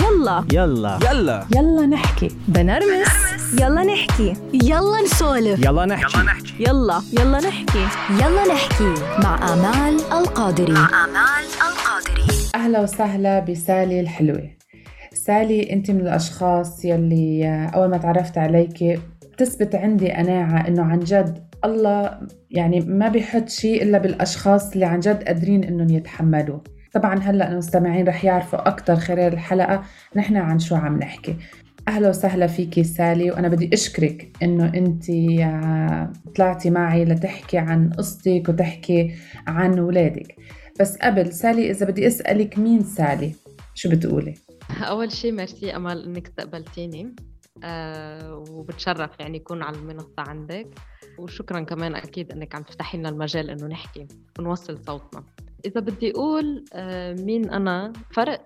يلا. يلا. يلا. يلا نحكي. بنرمس. يلا نحكي. يلا نسولف. يلا نحكي. يلا يلا. نحكي. يلا نحكي. مع آمال القادري. آمال القادري. أهلا وسهلا بسالي الحلوة. سالي أنت من الأشخاص يلي أول ما تعرفت عليك بتثبت عندي قناعة إنه عن جد الله يعني ما بيحط شيء إلا بالأشخاص اللي عن جد قادرين إنهم يتحملوه. طبعا هلأ المستمعين رح يعرفوا أكثر خلال الحلقة نحن عن شو عم نحكي. أهلا وسهلا فيكي سالي وأنا بدي أشكرك إنه أنت طلعتي معي لتحكي عن قصتك وتحكي عن ولادك. بس قبل سالي إذا بدي أسألك مين سالي؟ شو بتقولي؟ أول شيء ميرسي أمل إنك استقبلتيني أه وبتشرف يعني يكون على المنصة عندك. وشكرا كمان أكيد إنك عم تفتحي لنا المجال إنه نحكي ونوصل صوتنا. إذا بدي أقول أه مين أنا؟ فرق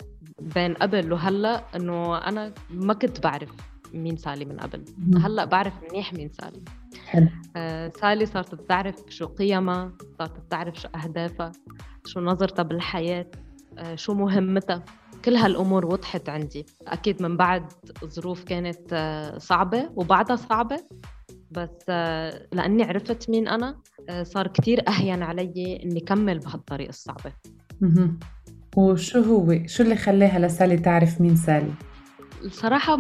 بين قبل وهلأ إنه أنا ما كنت بعرف مين سالي من قبل. هلأ بعرف منيح مين سالي. حلو. آه سالي صارت بتعرف شو قيمها صارت بتعرف شو أهدافها شو نظرتها بالحياة آه شو مهمتها. كل هالأمور وضحت عندي. أكيد من بعد ظروف كانت آه صعبة وبعدها صعبة. بس آه لأني عرفت مين أنا آه صار كتير أهين علي إني كمل بهالطريق الصعبة مهم. وشو هو شو اللي خلاها لسالي تعرف مين سالي؟ الصراحة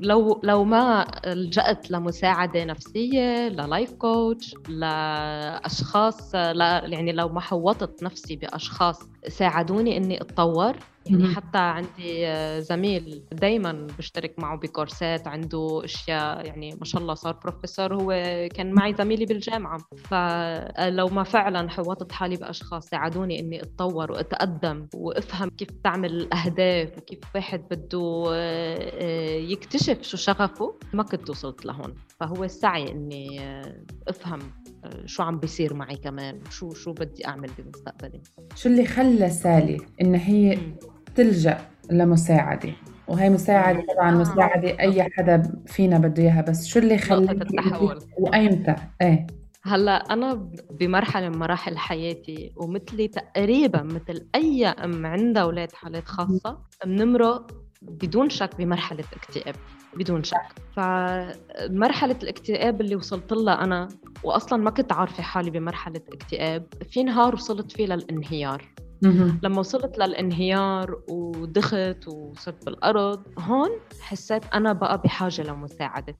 لو لو ما لجأت لمساعدة نفسية ل life coach لأشخاص لا يعني لو ما حوطت نفسي بأشخاص ساعدوني إني أتطور يعني حتى عندي زميل دايما بشترك معه بكورسات عنده أشياء يعني ما شاء الله صار بروفيسور هو كان معي زميلي بالجامعة. فلو ما فعلا حوطت حالي بأشخاص ساعدوني إني أتطور وأتقدم وأفهم كيف تعمل الأهداف وكيف واحد بده يكتشف شو شغفه ما كنت وصلت لهون. فهو السعي إني أفهم شو عم بيصير معي كمان شو شو بدي أعمل بمستقبلي. شو اللي خلى سالي إن هي تلجأ لمساعدة. وهي مساعدة طبعا آه. مساعدة أي حدا فينا بده إياها بس شو اللي خلى التحول. وأيمتى؟ إيه. هلأ أنا بمرحلة من مراحل حياتي ومثلي تقريبا مثل أي أم عندها أولاد حالات خاصة بنمرق بدون شك بمرحلة اكتئاب بدون شك. فمرحلة الاكتئاب اللي وصلت لها أنا وأصلا ما كنت عارفة حالي بمرحلة اكتئاب في نهار وصلت فيه للانهيار. لما وصلت للانهيار ودخت وصرت بالأرض هون حسيت أنا بقى بحاجة لمساعدة.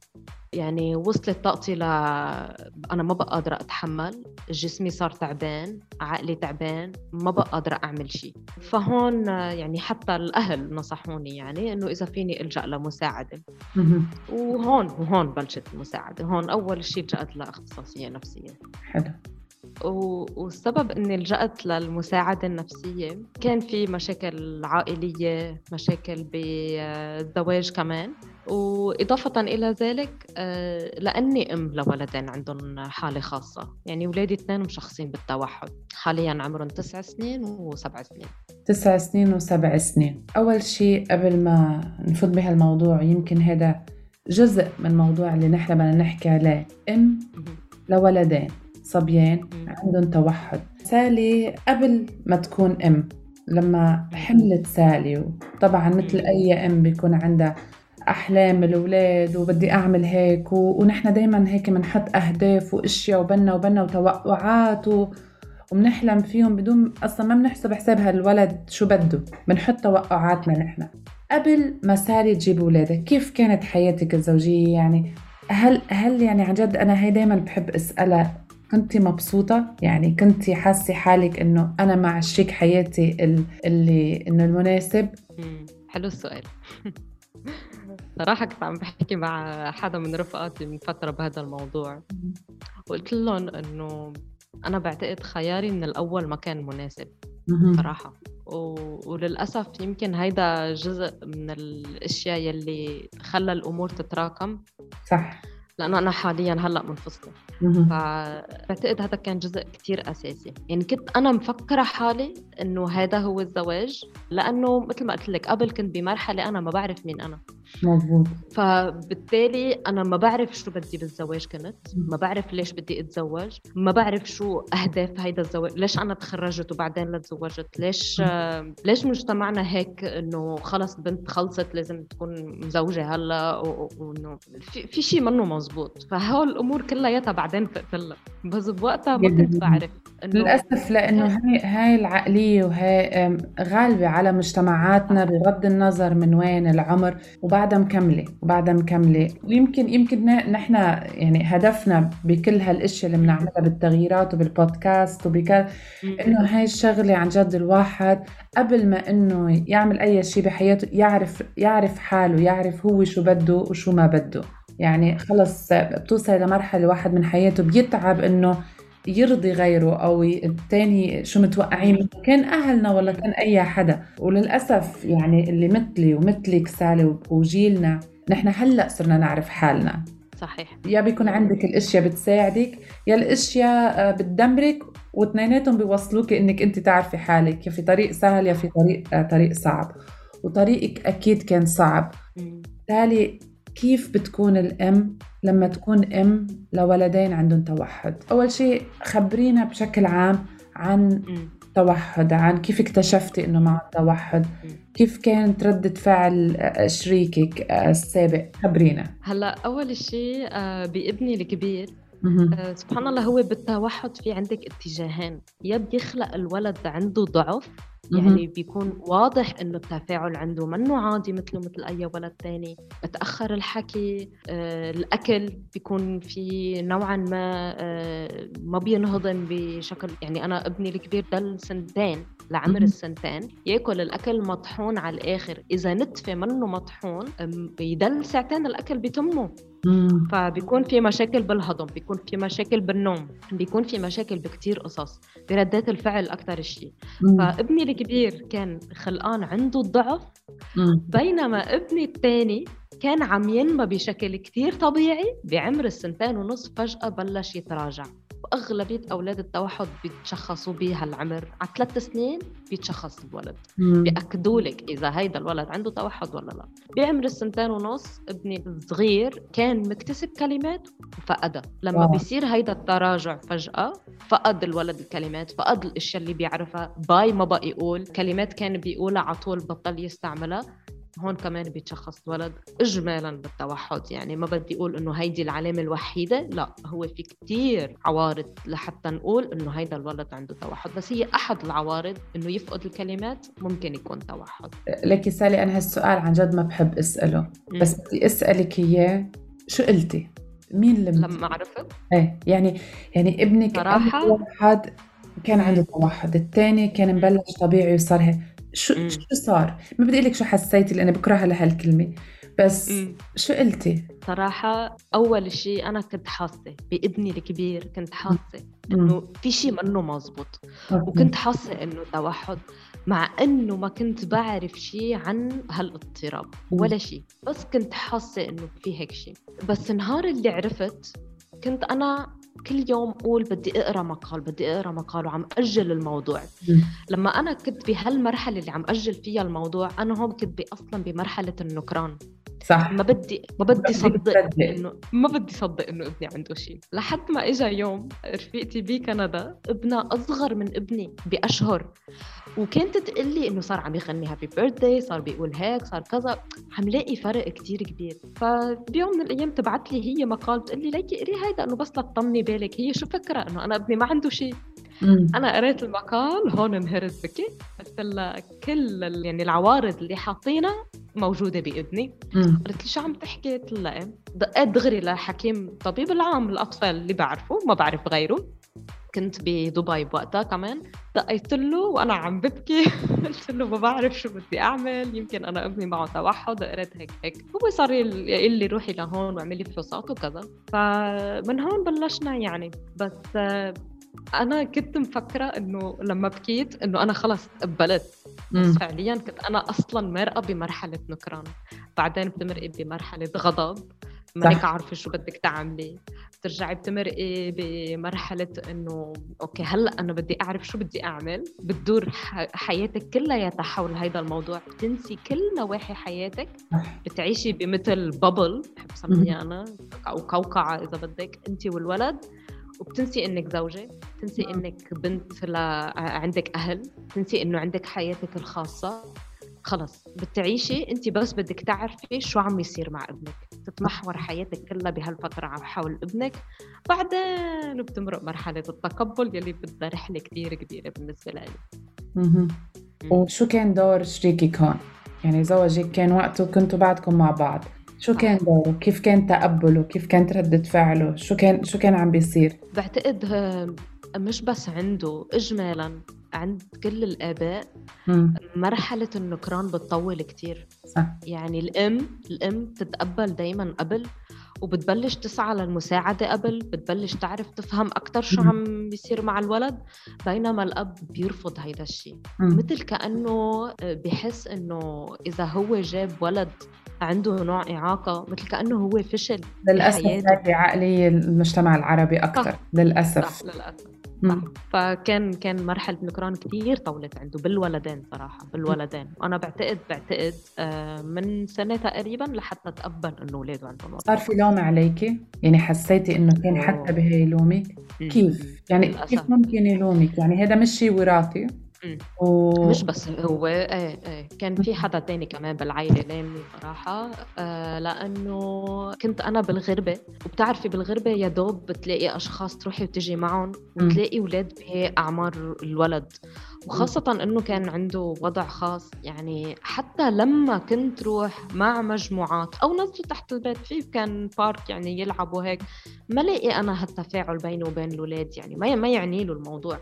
يعني وصلت طاقتي ل أنا ما بقى قادرة أتحمل جسمي صار تعبان عقلي تعبان ما بقى قادرة أعمل شيء. فهون يعني حتى الأهل نصحوني يعني إنه إذا فيني ألجأ لمساعدة. وهون وهون بلشت المساعدة. هون أول شيء لجأت لأخصائية نفسية. حلو. والسبب اني لجأت للمساعدة النفسية كان في مشاكل عائلية مشاكل بالزواج كمان وإضافة إلى ذلك لأني أم لولدين عندهم حالة خاصة. يعني ولادي اثنين مشخصين بالتوحد. حاليا عمرهم تسع سنين وسبع سنين. تسع سنين وسبع سنين. أول شيء قبل ما نفوت بهالموضوع يمكن هذا جزء من الموضوع اللي نحن بدنا نحكي عليه. أم لولدين. صبيان عندهم توحد. سالي قبل ما تكون أم لما حملت سالي وطبعا مثل أي أم بيكون عندها أحلام الأولاد وبدي أعمل هيك و... ونحن دايما هيك بنحط أهداف وأشياء وبنا وبنا وتوقعات و... وبنحلم فيهم بدون أصلا ما بنحسب حساب هالولد شو بده. بنحط توقعاتنا نحن. قبل ما سالي تجيب أولادك كيف كانت حياتك الزوجية؟ يعني هل هل يعني عن جد أنا هي دايما بحب أسألها كنت مبسوطة؟ يعني كنت حاسة حالك إنه أنا مع شريك حياتي اللي إنه المناسب؟ حلو السؤال. صراحة كنت عم بحكي مع حدا من رفقاتي من فترة بهذا الموضوع. وقلت لهم إنه أنا بعتقد خياري من الأول ما كان مناسب صراحة. و... وللأسف يمكن هيدا جزء من الأشياء يلي خلى الأمور تتراكم. صح. لأنه أنا حاليا هلأ منفصلة. فبعتقد هذا كان جزء كتير أساسي. يعني كنت أنا مفكرة حالي إنه هذا هو الزواج لأنه مثل ما قلت لك قبل كنت بمرحلة أنا ما بعرف مين أنا. مضبوط فبالتالي أنا ما بعرف شو بدي بالزواج كنت ما بعرف ليش بدي أتزوج ما بعرف شو أهداف هيدا الزواج ليش أنا تخرجت وبعدين لا تزوجت ليش آه، ليش مجتمعنا هيك إنه خلص بنت خلصت لازم تكون مزوجة هلأ وانه في, في شيء منه مزبوط فهول الأمور كلياتها بعدين فقتلها بس بوقتها ما كنت بعرف إنه للأسف لأنه هاي هاي العقلية وهي أم، غالبة على مجتمعاتنا بغض النظر من وين العمر وبعدها مكملة وبعدها مكملة. ويمكن يمكن نحن يعني هدفنا بكل هالأشياء اللي بنعملها بالتغييرات وبالبودكاست وبكل إنه هاي الشغلة عن جد الواحد قبل ما إنه يعمل أي شيء بحياته يعرف يعرف حاله يعرف هو شو بده وشو ما بده. يعني خلص بتوصل لمرحلة واحد من حياته بيتعب إنه يرضي غيره أو ي- التاني شو متوقعين منه كان أهلنا ولا كان أي حدا. وللأسف يعني اللي مثلي ومثلك سالي وجيلنا نحن هلأ صرنا نعرف حالنا. صحيح. يا بيكون عندك الأشياء بتساعدك يا الأشياء آه، بتدمرك واثنيناتهم بيوصلوك إنك أنت تعرفي حالك. يا في طريق سهل يا في طريق آه، طريق صعب. وطريقك أكيد كان صعب. بالتالي كيف بتكون الام لما تكون ام لولدين عندهم توحد؟ أول شيء خبرينا بشكل عام عن. توحد عن كيف اكتشفتي إنه معه توحد؟ كيف كانت ردة فعل آه، شريكك آه، السابق؟ خبرينا. هلا أول شيء آه، بابني الكبير سبحان الله هو بالتوحد في عندك اتجاهين. يا بيخلق الولد عنده ضعف. يعني بيكون واضح إنه التفاعل عنده منه عادي مثله مثل أي ولد تاني. بتأخر الحكي آه، الأكل بيكون في نوعا ما آه، ما بينهضم بشكل يعني أنا ابني الكبير ضل سنتين لعمر. السنتين يأكل الأكل مطحون على الآخر. إذا نتفه منه مطحون بيضل ساعتين الأكل بتمه. مم. فبيكون في مشاكل بالهضم بيكون في مشاكل بالنوم بيكون في مشاكل بكتير قصص بردات الفعل أكتر شيء. فابني الكبير كان خلقان عنده الضعف مم. بينما ابني الثاني كان عم ينمى بشكل كتير طبيعي بعمر السنتين ونص فجأة بلش يتراجع وأغلبية أولاد التوحد بيتشخصوا بهالعمر على ثلاث سنين بيتشخص الولد. بيأكدوا لك إذا هيدا الولد عنده توحد ولا لا. بعمر السنتين ونص. ابني الصغير كان مكتسب كلمات وفقدها. لما واو. بيصير هيدا التراجع فجأة فقد الولد الكلمات فقد الأشياء اللي بيعرفها. باي ما بقى يقول. كلمات كان بيقولها على طول بطل يستعملها. هون كمان بيتشخص الولد اجمالا بالتوحد. يعني ما بدي أقول إنه هيدي العلامة الوحيدة لا هو في كتير عوارض لحتى نقول إنه هيدا الولد عنده توحد. بس هي أحد العوارض إنه يفقد الكلمات ممكن يكون توحد. لك سالي أنا هالسؤال عن جد ما بحب أسأله. بس بدي أسألك إياه شو قلتي؟ مين اللي. لما عرفت؟ إيه يعني يعني ابنك صراحة؟ أول واحد كان عنده توحد الثاني كان مبلش طبيعي وصار هيك. شو مم. شو صار؟ ما بدي لك شو حسيتي لأني بكرهها لهالكلمة بس شو قلتي؟ صراحة أول شيء أنا كنت حاسة بابني الكبير كنت حاسة مم. إنه في شيء منه مزبوط وكنت حاسة إنه توحد مع إنه ما كنت بعرف شيء عن هالاضطراب ولا شيء بس كنت حاسة إنه في هيك شيء بس النهار اللي عرفت كنت أنا كل يوم أقول بدي أقرأ مقال بدي أقرأ مقال وعم أجل الموضوع. لما أنا كنت بهالمرحلة اللي عم أجل فيها الموضوع أنا هون كنت ب- أصلا بمرحلة النكران صح. ما بدي ما بدي صدق. انه ما بدي صدق إنه ابني عنده شيء. لحد ما اجى يوم رفيقتي بكندا ابنها أصغر من ابني بأشهر. وكانت تقول لي إنه صار عم يغني happy birthday صار بيقول هيك صار كذا. عم لاقي فرق كتير كبير. فبيوم من الأيام تبعت لي هي مقال بتقول لي ليكي قري هيدا إنه بس لتطمني بالك. هي شو فكرة؟ إنه أنا ابني ما عنده شيء. مم. أنا قريت المقال هون انهرت بكي قلت لها كل يعني العوارض اللي حاطينها موجودة بابني مم. قالت لي شو عم تحكي؟ قلت لها إيه دقيت دغري لحكيم طبيب العام الاطفال اللي بعرفه ما بعرف غيره. كنت بدبي بوقتها كمان. دقيت له وأنا عم ببكي. قلت له ما بعرف شو بدي أعمل يمكن أنا أبني معه توحد قريت هيك هيك. هو صار يقول لي روحي لهون واعملي فحوصات وكذا. فمن هون بلشنا يعني. بس آه، أنا كنت مفكرة إنه لما بكيت إنه أنا خلص قبلت بس. فعليا كنت أنا أصلا مرقه بمرحلة نكران. بعدين بتمرقي بمرحلة غضب. مانك عارفة شو بدك تعملي. بترجعي بتمرقي بمرحلة إنه okay هلأ أنا بدي أعرف شو بدي أعمل. بتدور حياتك كلياتها حول هذا الموضوع. بتنسي كل نواحي حياتك. بتعيشي بمثل bubble بحب أنا أو قوقعه إذا بدك انت والولد. وبتنسي إنك زوجة بتنسي إنك بنت لا عندك أهل بتنسي إنه عندك حياتك الخاصة. خلص بتعيشي أنت بس بدك تعرفي شو عم يصير مع ابنك. تتمحور حياتك كلها بهالفترة عم حول ابنك. بعدين بتمرق مرحلة التقبل يلي بدها رحلة كثير كبيرة بالنسبة لي. أها وشو كان دور شريكك هون؟ يعني زوجك كان وقته كنتوا بعدكم مع بعض. شو كان دوره؟ كيف كان تقبله؟ كيف كانت ردة فعله؟ شو كان شو كان عم بيصير؟ بعتقد مش بس عنده اجمالا عند كل الآباء مم. مرحلة النكران بتطول كتير صح. يعني الأم الأم بتتقبل دايما قبل وبتبلش تسعى للمساعدة قبل بتبلش تعرف تفهم أكتر شو عم بيصير مع الولد بينما الأب بيرفض هيدا الشيء مثل كأنه بحس إنه إذا هو جاب ولد عنده نوع إعاقة مثل كأنه هو فشل للأسف هذه عقلية المجتمع العربي أكثر للأسف. صح للأسف. صح. فكان كان مرحلة نكران كثير طولت عنده بالولدين صراحة بالولدين. وأنا بعتقد بعتقد آه، من سنة تقريبا لحتى تقبل إنه اولاده عندهم صار في لوم عليكي يعني حسيتي إنه كان حتى بهي يلومك كيف؟ يعني كيف ممكن يلومك؟ يعني هذا مش شيء وراثي؟ و... مش بس هو إيه إيه كان في حدا تاني كمان بالعائلة لامني صراحة. آه لأنه كنت أنا بالغربة وبتعرفي بالغربة يا دوب بتلاقي أشخاص تروحي وتجي معهم وتلاقي أولاد بهي أعمار الولد. وخاصة إنه كان عنده وضع خاص يعني حتى لما كنت روح مع مجموعات أو نزلوا تحت البيت في كان بارك يعني يلعبوا هيك ما لاقي أنا هالتفاعل بينه وبين الاولاد يعني ما ما يعني له الموضوع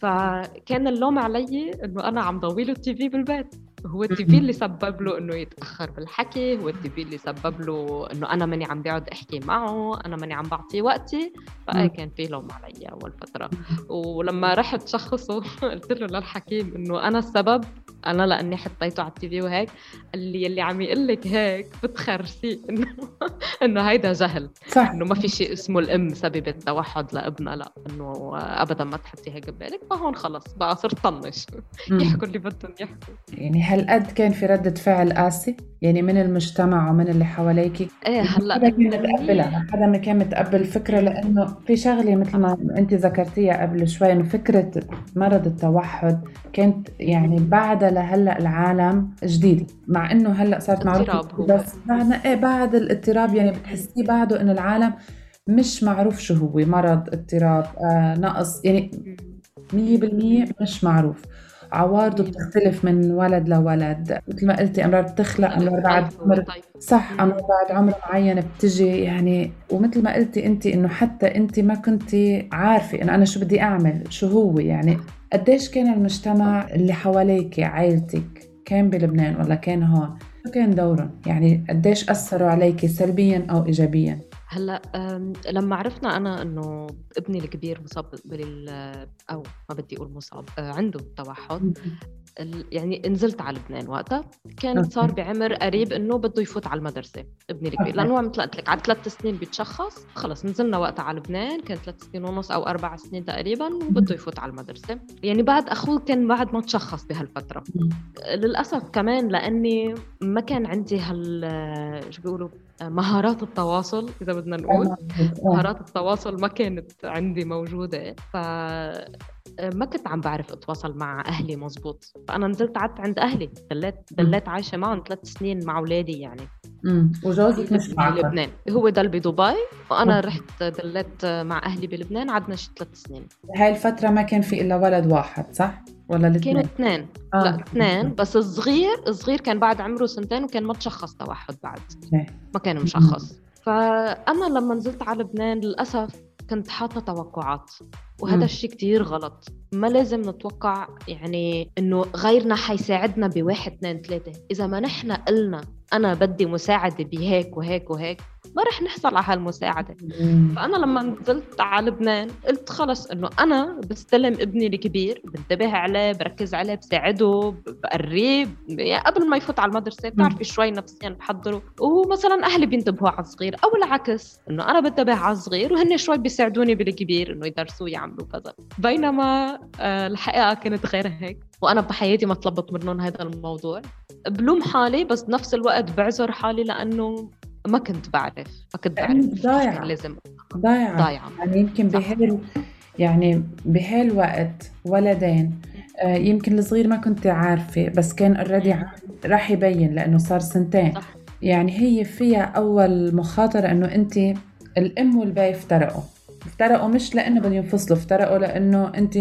فكان اللوم علي إنه أنا عم ضوي له التي في بالبيت. هو التي في اللي سبب له إنه يتأخر بالحكي هو التي في اللي سبب له إنه أنا ماني عم بقعد أحكي معه أنا ماني عم بعطيه وقتي. فأي كان في لوم علي أول فترة. ولما رحت شخصه قلت له للحكيم إنه أنا السبب أنا لأني حطيته على التي في وهيك قال لي يلي عم يقول لك هيك بتخرسي انه إنه هيدا جهل. صح. إنه ما في شيء اسمه الأم سببت توحد لابنها لا إنه ابدا ما تحطي هيك ببالك. فهون خلص بقى صرت طنش. يحكوا اللي بدهم يحكوا. يعني هالقد كان في ردة فعل قاسي؟ يعني من المجتمع ومن اللي حواليك؟ إيه هلأ حدا كان متقبلها حدا ما كان متقبل الفكرة لأنه في شغلة مثل ما أنت ذكرتيها قبل شوي إنه فكرة مرض التوحد كانت يعني لهلأ العالم جديدة مع إنه هلأ صارت معروفة بس بعد إيه بعد الاضطراب يعني بتحسيه بعده إنه العالم مش معروف شو هو مرض اضطراب آه نقص يعني مية بالمية مش معروف. عوارضه بتختلف من ولد لولد. مثل ما قلتي امراض بتخلق امراض بعد عمر. صح امراض بعد عمر معين بتجي يعني. ومثل ما قلتي انت إنه حتى انت ما كنتي عارفة إنه أنا شو بدي أعمل شو هو يعني. قديش كان المجتمع اللي حواليك عائلتك؟ كان بلبنان ولا كان هون؟ شو كان دورهم. يعني قديش أثروا عليك سلبيا أو ايجابيا؟ هلأ لما عرفنا أنا إنه ابني الكبير مصاب بال أو ما بدي أقول مصاب عنده توحد. يعني نزلت على لبنان وقتها كان صار بعمر قريب إنه بده يفوت على المدرسة ابني الكبير. لأنه هو مثل قلت لك على ثلاث سنين بيتشخص خلص نزلنا وقتها على لبنان كان ثلاث سنين ونص أو أربع سنين تقريبا وبده يفوت على المدرسة. يعني بعد أخوه كان بعد ما تشخص بهالفترة. للأسف كمان لأني ما كان عندي هال شو بيقولوا؟ مهارات التواصل إذا بدنا نقول مهارات التواصل ما كانت عندي موجودة ف ما كنت عم بعرف أتواصل مع أهلي مزبوط. فأنا نزلت قعدت عند أهلي دليت دليت عايشة معهم ثلاث سنين مع أولادي يعني. امم وجوزك مش معك؟ بلبنان هو ضل بدبي وأنا رحت دليت مع أهلي بلبنان قعدنا شي ثلاث سنين. هاي الفترة ما كان في إلا ولد واحد صح؟ ولا الاثنين كانوا اثنين آه. لا اثنين بس الصغير الصغير كان بعد عمره سنتين وكان ما تشخص توحد بعد. ما كان مشخص. فأنا لما نزلت على لبنان للأسف كنت حاطة توقعات. وهذا. الشيء كتير غلط. ما لازم نتوقع يعني إنه غيرنا حيساعدنا بواحد اثنين ثلاثة. إذا ما نحن قلنا أنا بدي مساعدة بهيك وهيك وهيك ما رح نحصل على هالمساعدة. فأنا لما نزلت على لبنان قلت خلص إنه أنا بستلم ابني الكبير بنتبه عليه بركز عليه بساعده ب- بقريه. يعني قبل ما يفوت على المدرسة بتعرفي شوي نفسيا بحضره. ومثلا أهلي بينتبهوا على الصغير أو العكس إنه أنا بنتبه على الصغير وهن شوي بيساعدوني بالكبير إنه يدرسوا يعملوا كذا. بينما آه، الحقيقة كانت غير هيك وأنا بحياتي ما طلبت منهم هذا الموضوع. بلوم حالي بس بنفس الوقت بعذر حالي لأنه ما كنت بعرف ما كنت بعرف ضايعة. كان لازم. ضايعة. ضايعة. يعني يمكن. بهال يعني بهالوقت ولدين آه، يمكن الصغير ما كنت عارفة بس كان اوريدي راح يبين لأنه صار سنتين. صح. يعني هي فيها أول مخاطرة إنه أنت الأم والبي افترقوا. افترقوا مش لأنه بدهم ينفصلوا افترقوا لأنه أنت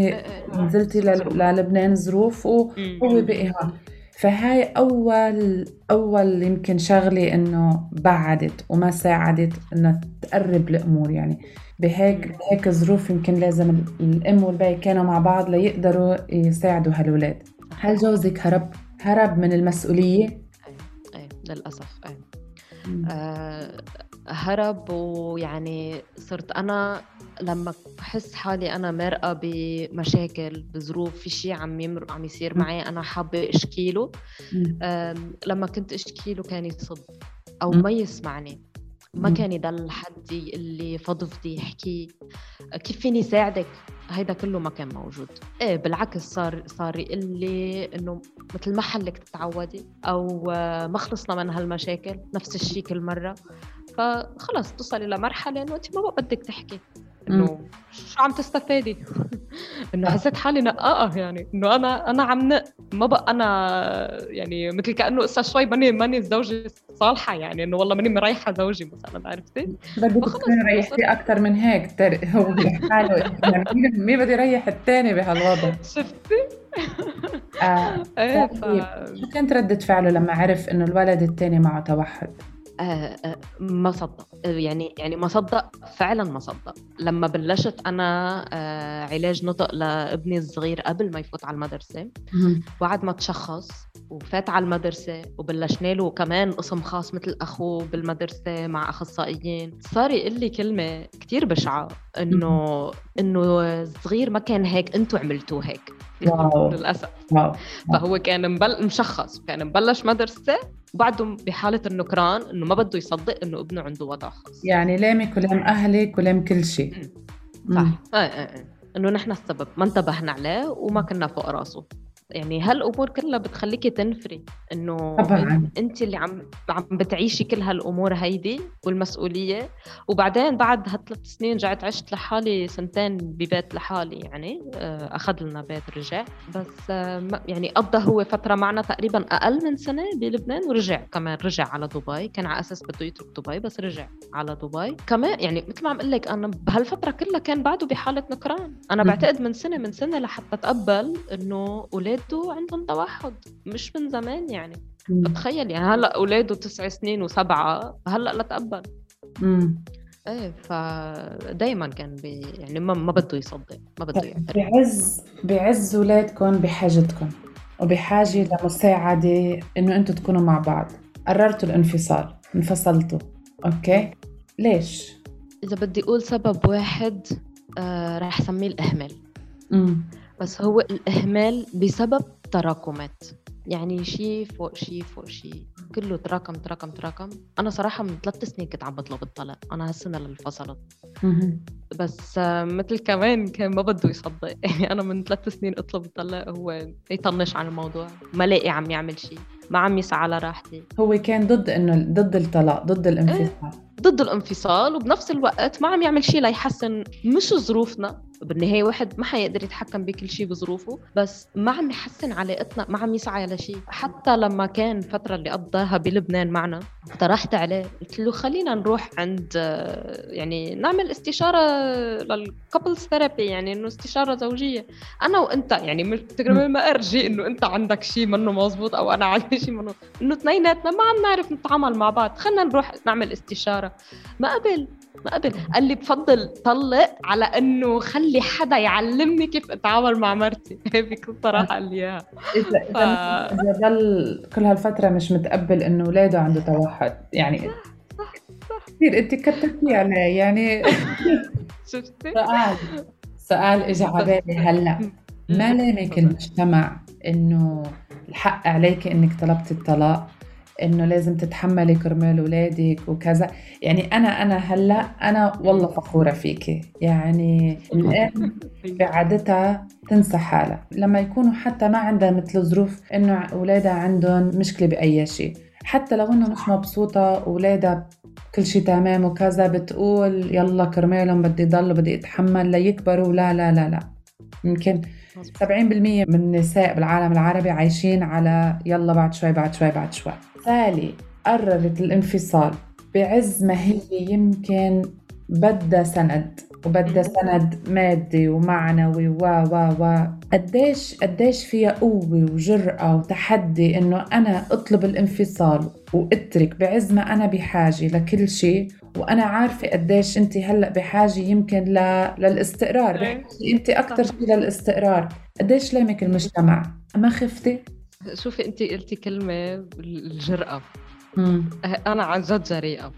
نزلتي لل- للبنان ظروف وهو بقي هون. فهاي أول أول يمكن شغلة إنه بعدت وما ساعدت إنها تقرب الأمور يعني. بهيك. بهيك ظروف يمكن لازم ال- الأم والبي كانوا مع بعض ليقدروا يساعدوا هالولاد. هل جوزك هرب؟ هرب من المسؤولية؟ إيه للأسف إيه مم. آه هرب ويعني صرت أنا لما بحس حالي أنا مرقه بمشاكل بظروف في شيء عم يمر عم يصير. معي أنا حابة اشكيله مم. آم، لما كنت اشكيله كان يصد أو مم. ما يسمعني ما. كان يضل حدي اللي فضفتي يحكي كيف فيني ساعدك هيدا كله ما كان موجود إيه بالعكس صار صار يقول لي إنه مثل ما حلك تتعودي أو آه، ما خلصنا من هالمشاكل نفس الشيء كل مرة فخلص توصلي لمرحله إنه أنت ما بقى بدك تحكي إنه شو عم تستفادي إنه حسيت حالي نقاقه يعني إنه أنا أنا عم نق ما بقى أنا يعني مثل كأنه قصه شوي ماني ماني الزوجه الصالحه يعني إنه والله ماني مريحة زوجي مثلا عرفتي بدك تكوني ريحتي أكثر من هيك هو لحاله يعني مين- مين بده يريح الثاني بهالوضع؟ شفتي آه. إيه ف... طيب. شو كانت ردة فعله لما عرف إنه الولد الثاني معه توحد؟ آه آه ما صدق آه، يعني يعني ما صدق فعلا ما صدق لما بلشت أنا علاج نطق لابني الصغير قبل ما يفوت على المدرسة بعد ما تشخص وفات على المدرسة وبلشنا له كمان قسم خاص مثل أخوه بالمدرسة مع أخصائيين صار يقول لي كلمة كتير بشعة إنه إنه الصغير ما كان هيك أنتوا عملتوه هيك. واو. فهو كان مبل... مشخص. كان مبلش مدرسة وبعده بحالة النكران إنه ما بده يصدق إنه ابنه عنده وضع خاص. يعني لامك ولام أهلك ولام كل شيء. صح آه آه آه. إنه نحن السبب. ما انتبهنا عليه وما كنا فوق راسه. يعني هالأمور كلها بتخليكي تنفري. إنه. أنت اللي عم عم بتعيشي كل هالأمور هيدي والمسؤولية. وبعدين بعد هالثلاث سنين رجعت عشت لحالي سنتين ببيت لحالي يعني آه، أخذ لنا بيت رجع. بس آه، يعني قضى هو فترة معنا تقريبا أقل من سنة بلبنان ورجع كمان رجع على دبي. كان على أساس بده يترك دبي بس رجع على دبي. كمان يعني مثل ما عم أقول لك أنا بهالفترة كلها كان بعده بحالة نكران. أنا. بعتقد من سنه من سنة لحتى تقبل إنه أولاده عندهم توحد. مش من زمان يعني. مم. تخيل يعني هلأ أولاده تسع سنين وسبعة هلأ لتقبل مم. إيه فدايما كان بي يعني ما, ما بده يصدق ما بده يعترف. بعز بعز ولادكم بحاجتكم. وبحاجة لمساعدة إنه أنتوا تكونوا مع بعض. قررتوا الانفصال انفصلتوا. okay؟ ليش؟ إذا بدي أقول سبب واحد آه رح سميه الإهمال. مم. بس هو الإهمال بسبب تراكمات. يعني شيء فوق شيء فوق شيء كله تراكم تراكم تراكم. أنا صراحة من ثلاث سنين كنت عم بطلب الطلاق. أنا هالسنة اللي انفصلت. بس آه، مثل كمان كان ما بده يصدق. يعني أنا من ثلاث سنين أطلب الطلاق هو يطنش عن الموضوع. ما لاقي عم يعمل شيء ما عم يسعى على راحتي. هو كان ضد إنه ضد الطلاق ضد الانفصال. ضد الانفصال وبنفس الوقت ما عم يعمل شيء ليحسن مش ظروفنا. بالنهاية واحد ما حيقدر يتحكم بكل شيء بظروفه بس ما عم يحسن علاقتنا ما عم يسعى لشيء حتى لما كان الفترة اللي قضاها بلبنان معنا اقترحت عليه قلت له خلينا نروح عند يعني نعمل استشارة لل couples therapy يعني إنه استشارة زوجية. أنا وأنت يعني تقريبا ما أرجي إنه أنت عندك شيء منه مزبوط أو أنا عندي شيء منه. إنه اثنيناتنا ما عم نعرف نتعامل مع بعض. خلينا نروح نعمل ما قبل ما قبل قال لي بفضل طلق على إنه خلي حدا يعلمني كيف أتعامل مع مرتي. هي بكل صراحة قال لي إياها. اذا ف... ضل كل هالفترة مش متقبل إنه اولاده عنده توحد. يعني كثير انت كترتي عليه. يعني شفتي؟ سؤال سؤال اجى على بالي هلأ. ما لامك المجتمع إنه الحق عليك إنك طلبتي الطلاق؟ إنه لازم تتحملي كرمال اولادك وكذا. يعني أنا أنا هلأ أنا والله فخورة فيكي يعني الام بعادتها تنسى حالها. لما يكونوا حتى ما عندها مثل ظروف إنه اولادها عندهم مشكلة بأي شيء. حتى لو إنه مش مبسوطة اولادها كل شيء تمام وكذا بتقول يلا كرمالهم بدي ضل بدي أتحمل ليكبروا. لا لا لا لا. يمكن 70% من النساء بالعالم العربي عايشين على يلا بعد شوي بعد شوي بعد شوي. سالي قررت الانفصال بعز ما هي يمكن بدها سند وبدها سند مادي ومعنوي و و و. قديش قديش فيها قوة وجرأة وتحدي إنه أنا أطلب الانفصال وأترك بعز ما أنا بحاجة لكل شيء وأنا عارفة قديش أنت هلأ بحاجة يمكن ل... للاستقرار بحاجة أنت أكثر شيء للاستقرار. قديش لامك المجتمع؟ ما خفتي؟ شوفي انت قلتي كلمة الجرأة. مم. أنا عن جد جريئة.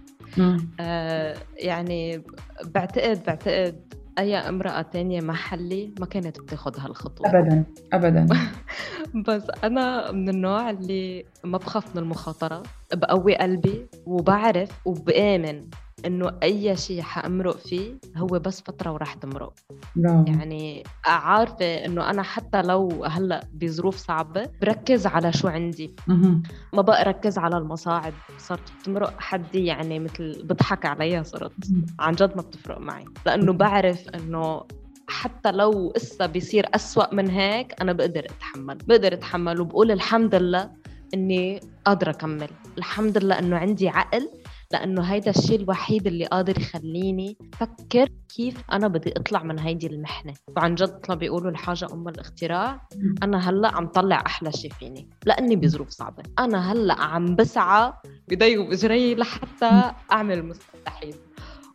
آه يعني بعتقد بعتقد أي امرأة تانية محلي ما كانت بتاخذ هالخطوة. ابدا ابدا. بس أنا من النوع اللي ما بخاف من المخاطرة بقوي قلبي وبعرف وبآمن. إنه أي شيء حأمرق فيه هو بس فترة وراح تمرق. برافو يعني عارفة إنه أنا حتى لو هلأ بظروف صعبة بركز على شو عندي. مهم. ما بقى ركز على المصاعب صرت بتمرق حدي يعني مثل بضحك عليها صرت. عن جد ما بتفرق معي. لأنه بعرف إنه حتى لو إسا بيصير أسوأ من هيك أنا بقدر أتحمل. بقدر أتحمل وبقول الحمد لله إني قادرة أكمل. الحمد لله إنه عندي عقل لأنه هيدا الشيء الوحيد اللي قادر يخليني فكر كيف أنا بدي أطلع من هيدي المحنة. وعن جد ما بيقولوا الحاجة أم الاختراع أنا هلأ عم طلع أحلى شيء فيني لأني بظروف صعبة. أنا هلأ عم بسعى بدي وبجري لحتى أعمل المستحيل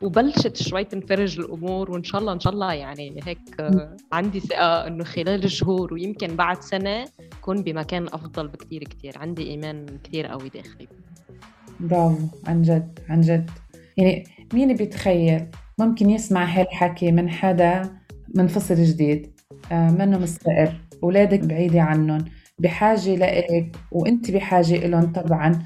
وبلشت شوي تنفرج الأمور وإن شاء الله إن شاء الله يعني هيك عندي ثقة إنه خلال شهور ويمكن بعد سنة كون بمكان أفضل بكثير كثير عندي إيمان كثير قوي داخلي. برافو عن جد عن جد. يعني مين بيتخيل ممكن يسمع هالحكي من حدا من فصل جديد آه، منه مستقر أولادك بعيدة عنهم بحاجة لإلك وأنت بحاجة إلهم طبعا.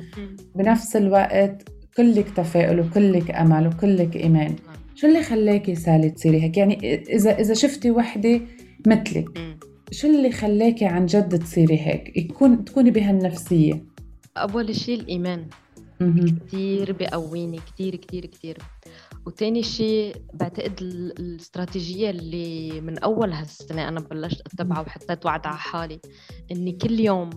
بنفس الوقت كلك تفاؤل وكلك أمل وكلك إيمان. شو اللي خلاكي سالي تصيري هيك؟ يعني إذا إذا شفتي وحدة مثلك. شو اللي خلاكي عن جد تصيري هيك؟ يكون تكوني بهالنفسية. أول شيء الإيمان. كتير بقويني كتير كتير كتير. وتاني شيء بعتقد ال- الاستراتيجية اللي من أول هالسنة أنا بلشت أتبعها وحطيت وعد على حالي إني كل يوم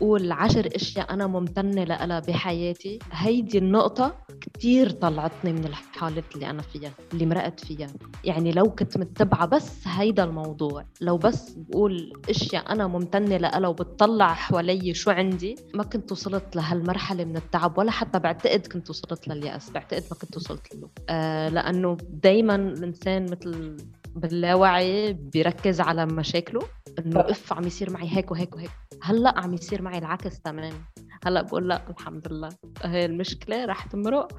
قول عشر أشياء أنا ممتنة لها بحياتي. هيدي النقطة كتير طلعتني من الحالة اللي أنا فيها اللي مرقت فيها. يعني لو كنت متبعة بس هيدا الموضوع لو بس بقول أشياء أنا ممتنة لها وبتطلع حوالي شو عندي ما كنت وصلت لهالمرحلة من التعب ولا حتى بعتقد كنت وصلت لليأس بعتقد ما كنت وصلت له. آه لأنه دايما الإنسان مثل باللاوعي بيركز على مشاكله إنه أف عم يصير معي هيك وهيك وهيك. هلأ عم يصير معي العكس تمام هلأ بقول لأ الحمد لله هي المشكلة رح تمرق.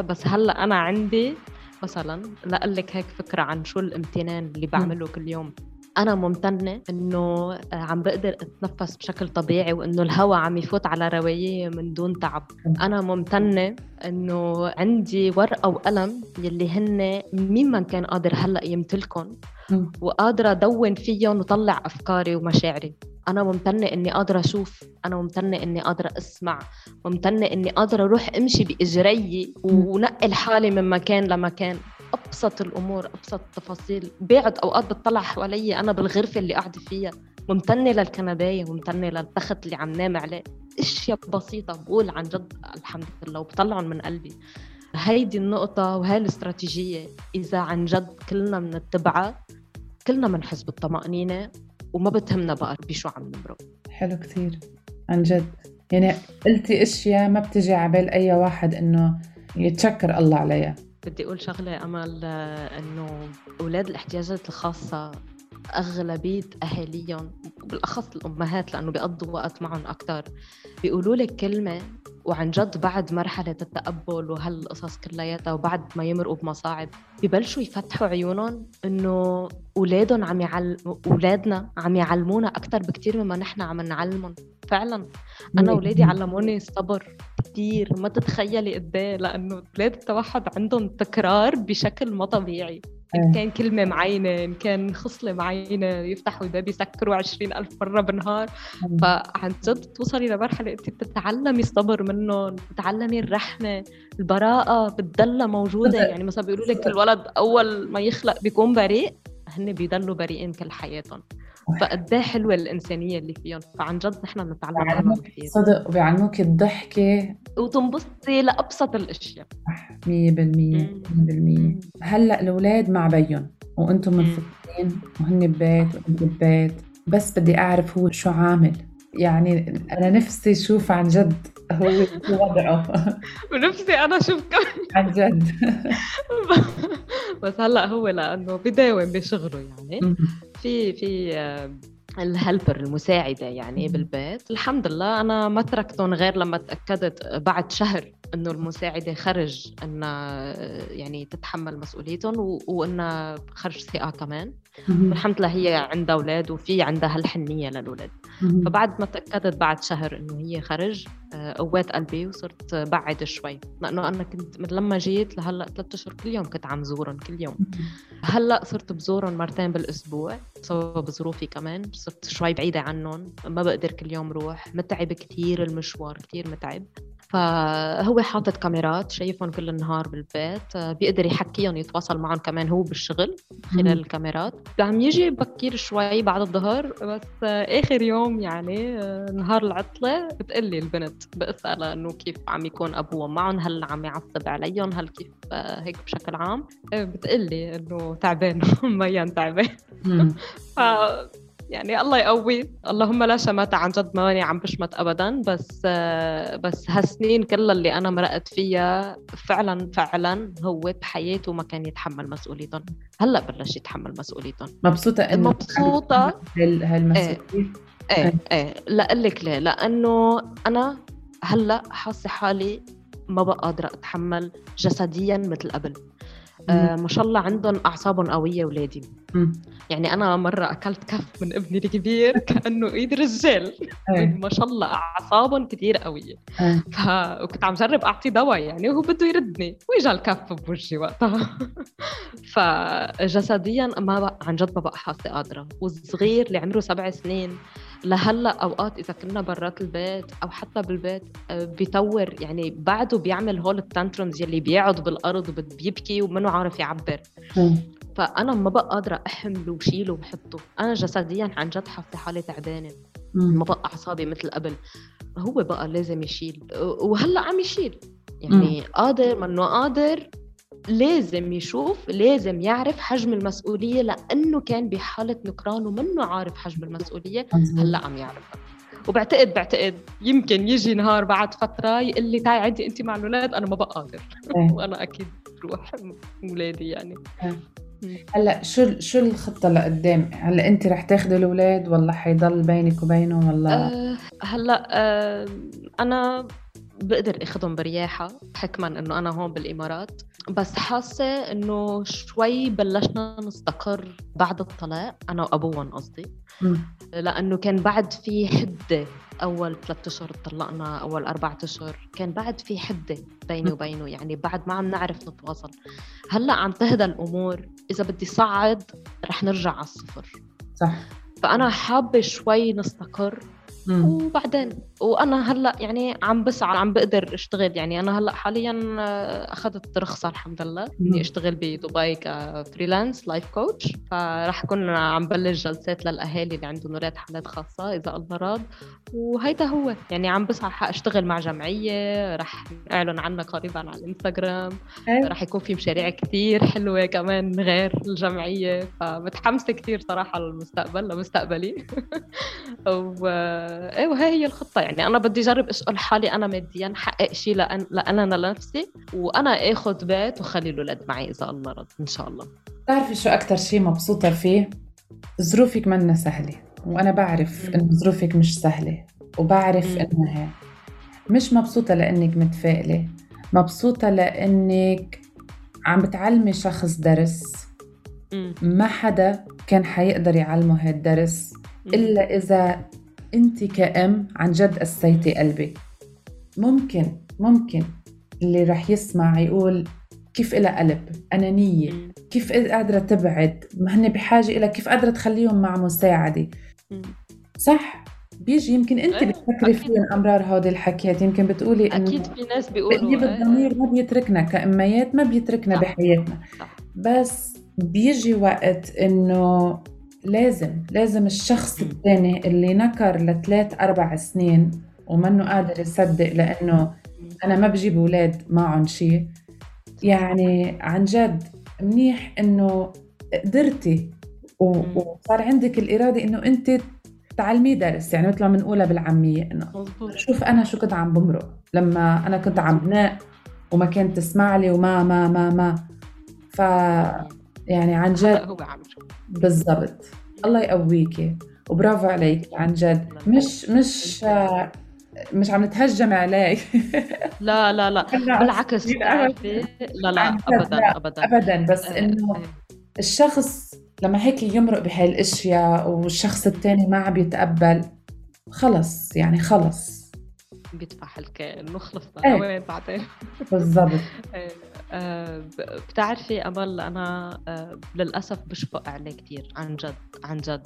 بس هلأ أنا عندي مثلا لأقلك هيك فكرة عن شو الامتنان اللي بعمله كل يوم. أنا ممتنة إنه آه، عم بقدر أتنفس بشكل طبيعي وإنه الهواء عم يفوت على رواية من دون تعب. أنا ممتنة إنه عندي ورقة وقلم يلي هن مين ما كان قادر هلأ يمتلكن مم. وقادرة أدون فيهم وطلع أفكاري ومشاعري. أنا ممتنة إني قادرة أشوف أنا ممتنة إني قادرة أسمع ممتنة إني قادرة أروح أمشي بإجري ونقل حالي من مكان لمكان. أبسط الأمور أبسط التفاصيل. بعد أوقات بتطلع حوالي أنا بالغرفة اللي قاعدة فيها. ممتنة للكنباية ممتنة للتخت اللي عم نام عليه. أشياء بسيطة بقول عن جد الحمد لله وبطلعهم من قلبي. هيدي النقطة وهي الاستراتيجية إذا عن جد كلنا بنتبعها كلنا بنحس بالطمأنينة وما بتهمنا بقى بشو عم نمرق. حلو كتير. عن جد. يعني قلتي أشياء ما بتجي على بال أي واحد إنه يتشكر الله عليها. بدي أقول شغلة أمل آه، إنه أولاد الإحتياجات الخاصة أغلبية أهاليهم بالأخص الأمهات لأنه بيقضوا وقت معهم أكثر بيقولوا لك كلمة وعن جد بعد مرحلة التقبل وهالقصص كلياتها وبعد ما يمرقوا بمصاعب ببلشوا يفتحوا عيونهم إنه أولادهم عم يعلم أولادنا عم يعلمونا أكثر بكثير مما نحن عم نعلمهم. فعلا أنا أولادي علموني الصبر. كثير ما تتخيلي قد إيه. لأنه أولاد التوحد عندهم تكرار بشكل ما طبيعي. إن إيه. كان كلمة معينة إن كان خصلة معينة يفتحوا الباب يسكروا عشرين ألف مرة بالنهار. فعن جد توصلي لمرحلة أنت بتتعلمي الصبر منهم بتتعلمي الرحمة البراءة بتضلها موجودة. يعني مثلا بيقولوا لك الولد أول ما يخلق بيكون بريء هن بيضلوا بريئين كل حياتهم. فقد إيه حلوة الإنسانية اللي فيهم. فعن جد نحن بنتعلم بيعلموك كثير صدق وبيعلموك الضحكة. وتنبسطي بالمية مم. مية بالمية. هلأ الأولاد مع بيهم وأنتم مم. منفصلين وهن ببيت وأنت ببيت. بس بدي أعرف هو شو عامل. يعني أنا نفسي أشوف عن جد هو شو وضعه. ونفسي أنا أشوف كمان. عن جد. بس هلأ هو لأنه بداوم بشغله يعني. في في آه، الهلبر المساعدة يعني. بالبيت الحمد لله أنا ما تركتهم غير لما تأكدت بعد شهر إنه المساعدة خرج إنها آه، يعني تتحمل مسؤوليتهم و- وإنها خرج ثقة كمان. والحمد لله هي عندها أولاد وفي عندها هالحنية للأولاد. مم. فبعد ما تأكدت بعد شهر إنه هي خرج آه، قوات قلبي وصرت بعد شوي. لأنه أنا كنت من لما جيت لهلأ ثلاثة أشهر كل يوم كنت عم زورهم كل يوم. هلأ صرت بزورهم مرتين بالأسبوع بسبب ظروفي كمان. صرت شوي بعيدة عنهم ما بقدر كل يوم روح. متعب كتير المشوار كتير متعب. فهو حاطط كاميرات شايفهم كل النهار بالبيت آه، بيقدر يحكيهم يتواصل معهم كمان هو بالشغل خلال. الكاميرات. عم يجي بكير شوي بعد الظهر بس آخر يوم يعني آه، نهار العطلة بتقلي البنت. بسألها إنه كيف عم يكون ابوها معهم؟ هل عم يعصب عليهم؟ هل كيف؟ آه، هيك بشكل عام. بتقلي إنه تعبان. ميان تعبان. يعني الله يقوي. اللهم لا شماتة عن جد ماني عم بشمت ابدا. بس بس هالسنين كلها اللي أنا مرقت فيها فعلا فعلا هو بحياته ما كان يتحمل مسؤوليتهم. هلأ بلش يتحمل مسؤوليتهم. مبسوطة إنه مبسوطة. هال- هالمسؤولية. إيه. إيه لاقول لك ليه. لأنه أنا هلأ حاسة حالي ما بقى قادرة أتحمل جسديا مثل قبل. آه ما شاء الله عندهم أعصابهم قوية أولادي. يعني أنا مرة أكلت كف من ابني الكبير كأنه إيد رجال. إيه. ما شاء الله أعصابهم كثير قوية. إيه. ف... وكنت عم جرب اعطيه دواء يعني وهو بده يردني. وإجا الكف بوجهي وقتها. فجسديا ما بقى عن جد ما بقى حاسة قادرة. والصغير اللي عمره سبع سنين لهلأ أوقات إذا كنا برات البيت أو حتى بالبيت آه، بيطور. يعني بعده بيعمل هول التانترمز يلي بيقعد بالأرض وبد- بيبكي ومنه عارف يعبر. مم. فأنا ما بقى قادرة احمله وشيله وحطه أنا جسديا عن جد حاسه حالي تعبانة. مم. ما بقى أعصابي مثل قبل. هو بقى لازم يشيل. وهلأ عم يشيل. يعني قادر منه قادر لازم يشوف لازم يعرف حجم المسؤولية لأنه كان بحالة نكران ومنه عارف حجم المسؤولية. مظبوط. هلأ عم يعرفها وبعتقد بعتقد يمكن يجي نهار بعد فترة يقول لي تعي عدي أنت مع الأولاد أنا ما بقى قادر إيه. وأنا أكيد بروح أولادي يعني. هلأ شو شو الخطة لقدام؟ هلأ أنت رح تاخذي الأولاد ولا حيضل بينك وبينهم ولا؟ أه هلأ أه أنا بقدر اخذهم برياحة حكما إنه أنا هون بالإمارات. بس حاسة إنه شوي بلشنا نستقر بعد الطلاق أنا وأبوهم قصدي. لأنه كان بعد في حدة أول ثلاثة أشهر طلقنا أول أربعة أشهر كان بعد في حدة بيني وبينه يعني بعد ما عم نعرف نتواصل. هلأ عم تهدى الأمور. إذا بدي صعد رح نرجع على الصفر صح فأنا حابة شوي نستقر مم. وبعدين وأنا هلأ يعني عم بسعى عم بقدر أشتغل. يعني أنا هلأ حاليا آه، أخذت رخصة الحمد لله. إني أشتغل بدبي ك freelance life coach فراح اكون عم بلش جلسات للأهالي اللي عندهم أولاد حالات خاصة إذا الله راد وهيدا هو. يعني عم بسعى حاشتغل مع جمعية رح أعلن عنها قريبا على الانستغرام. رح يكون في مشاريع كتير حلوة كمان غير الجمعية. فمتحمسة كتير صراحة للمستقبل لمستقبلي. و آه إيه وهي هي الخطة يعني. أنا بدي أجرب أسأل حالي أنا ماديا حقق شيء لأن لأنا لنفسي وأنا آخذ بيت وخلي الاولاد معي إذا الله رد إن شاء الله. بتعرفي شو أكثر شيء مبسوطة فيه؟ ظروفك منا سهلة وأنا بعرف إنه ظروفك مش سهلة وبعرف انها مش مبسوطة لإنك متفائلة مبسوطة لإنك عم بتعلمي شخص درس. ما حدا كان حيقدر يعلمه هالدرس إلا إذا أنت كأم عن جد قسيتي قلبي ممكن ممكن اللي رح يسمع يقول كيف إلها قلب؟ أنانية كيف قادرة تبعد؟ ما هن بحاجة إلى كيف قادرة تخليهم مع مساعدة؟ صح. بيجي. يمكن أنت أيه. بتفكري فيهم أمرار هودي الحكيات. يمكن بتقولي إنه أكيد في ناس بيقولوا تأديب الضمير ما بيتركنا كأميات ما بيتركنا صح. بحياتنا. صح. بس بيجي وقت إنه لازم لازم الشخص الثاني اللي نكر لثلاث أربع سنين ومنه قادر يصدق لأنه أنا ما بجيب أولاد معهم شيء. يعني عن جد منيح إنه قدرتي وصار عندك الإرادة إنه أنت تعلميه درس يعني مثل ما بنقولها بالعامية إنه شوف أنا شو كنت عم بمرق. لما أنا كنت عم بناء وما كانت تسمع لي وما ما ما ما. ف يعني عن جد هو بالضبط. الله يقويكي. وبرافو عليك عن جد. مش مش مش عم نتهجم عليك. لا لا لا. بالعكس لا لا ابدا ابدا. ابدا. بس إنه. الشخص لما هيك يمرق بهاي الاشياء والشخص الثاني ما عم يتقبل خلص يعني خلص. بيدفع الكائن نخلص. إيه. وين بعدين؟ بالضبط. إيه. بتعرفي أمل أنا آه، للأسف بشفق عليه كثير عن جد عن جد.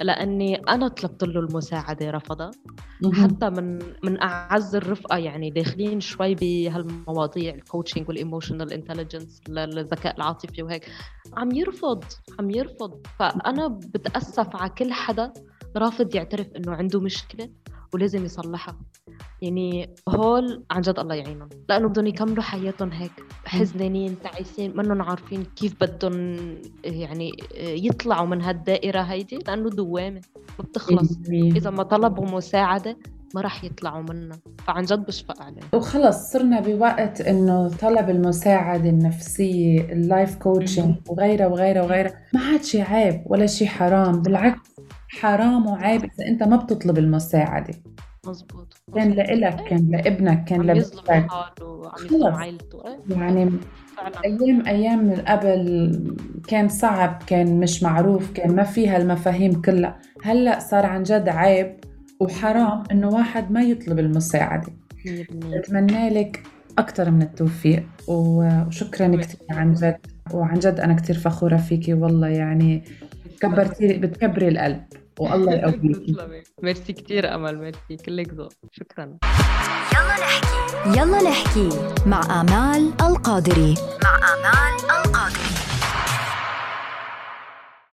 لأني أنا طلبت له المساعدة رفضها. حتى من من أعز الرفقة يعني داخلين شوي بهالمواضيع ال coaching وال emotional intelligence للذكاء العاطفي وهيك. عم يرفض عم يرفض. فأنا بتأسف على كل حدا رافض يعترف إنه عنده مشكلة. ولازم يصلحها. يعني هول عن جد الله يعينهم. لأنه بدهم يكملوا حياتهم هيك. حزنانين تعيسين منهم عارفين كيف بدهم يعني يطلعوا من هالدائرة هيدي. لأنه دوامة ما بتخلص. إذا ما طلبوا مساعدة ما راح يطلعوا منها فعن جد بشفق عليه وخلص صرنا بوقت إنه طلب المساعدة النفسية ال life coaching وغيرها وغيرها وغيرها ما عاد شيء عيب ولا شيء حرام بالعكس حرام وعيب إذا أنت ما بتطلب المساعدة. مزبوط. كان لإلك كان لابنك كان لبنتك حاله وعم يظلم عائلته يعني فعلا. أيام أيام من قبل كان صعب كان مش معروف كان ما فيها المفاهيم كلها. هلأ صار عن جد عيب. وحرام إنه واحد ما يطلب المساعدة. بتمنى لك أكثر من التوفيق وشكرا كثير عن جد وعن جد أنا كثير فخورة فيكي والله يعني كبرتي بتكبري القلب والله يقويكي ميرسي كثير أمل ميرسي كلك ذوق. شكرا. يلا نحكي. يلا نحكي مع آمال القادري.